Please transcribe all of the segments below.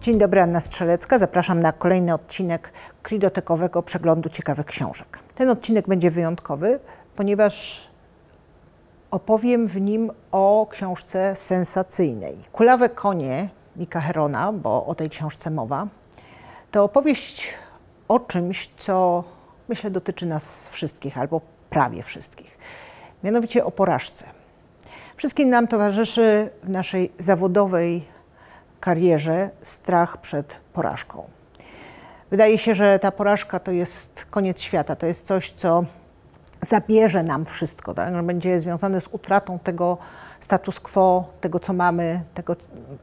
Dzień dobry, Anna Strzelecka. Zapraszam na kolejny odcinek Klidotekowego Przeglądu Ciekawych Książek. Ten odcinek będzie wyjątkowy, ponieważ opowiem w nim o książce sensacyjnej. Kulawe konie Mika Herona, bo o tej książce mowa, to opowieść o czymś, co myślę dotyczy nas wszystkich, albo prawie wszystkich. Mianowicie o porażce. Wszystkim nam towarzyszy w naszej zawodowej karierze strach przed porażką. Wydaje się, że ta porażka to jest koniec świata, to jest coś, co zabierze nam wszystko, tak? będzie związane z utratą tego status quo, tego co mamy, tego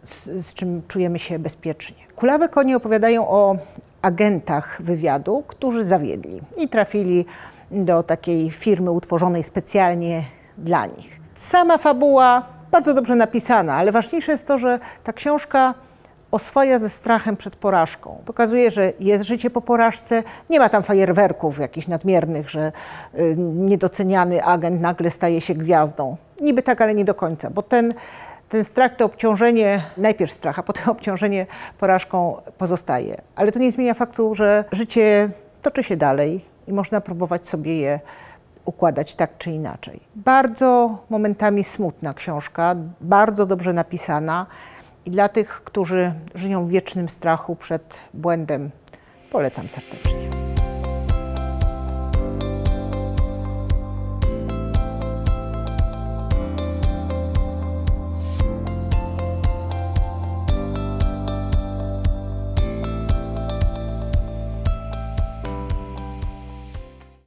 z, z czym czujemy się bezpiecznie. Kulawe konie opowiadają o agentach wywiadu, którzy zawiedli i trafili do takiej firmy utworzonej specjalnie dla nich. Sama fabuła bardzo dobrze napisana, ale ważniejsze jest to, że ta książka oswaja ze strachem przed porażką. Pokazuje, że jest życie po porażce, nie ma tam fajerwerków jakichś nadmiernych, że y, niedoceniany agent nagle staje się gwiazdą. Niby tak, ale nie do końca, bo ten, ten strach, to obciążenie, najpierw strach, a potem obciążenie porażką pozostaje. Ale to nie zmienia faktu, że życie toczy się dalej i można próbować sobie je układać tak czy inaczej. Bardzo momentami smutna książka, bardzo dobrze napisana i dla tych, którzy żyją w wiecznym strachu przed błędem, polecam serdecznie.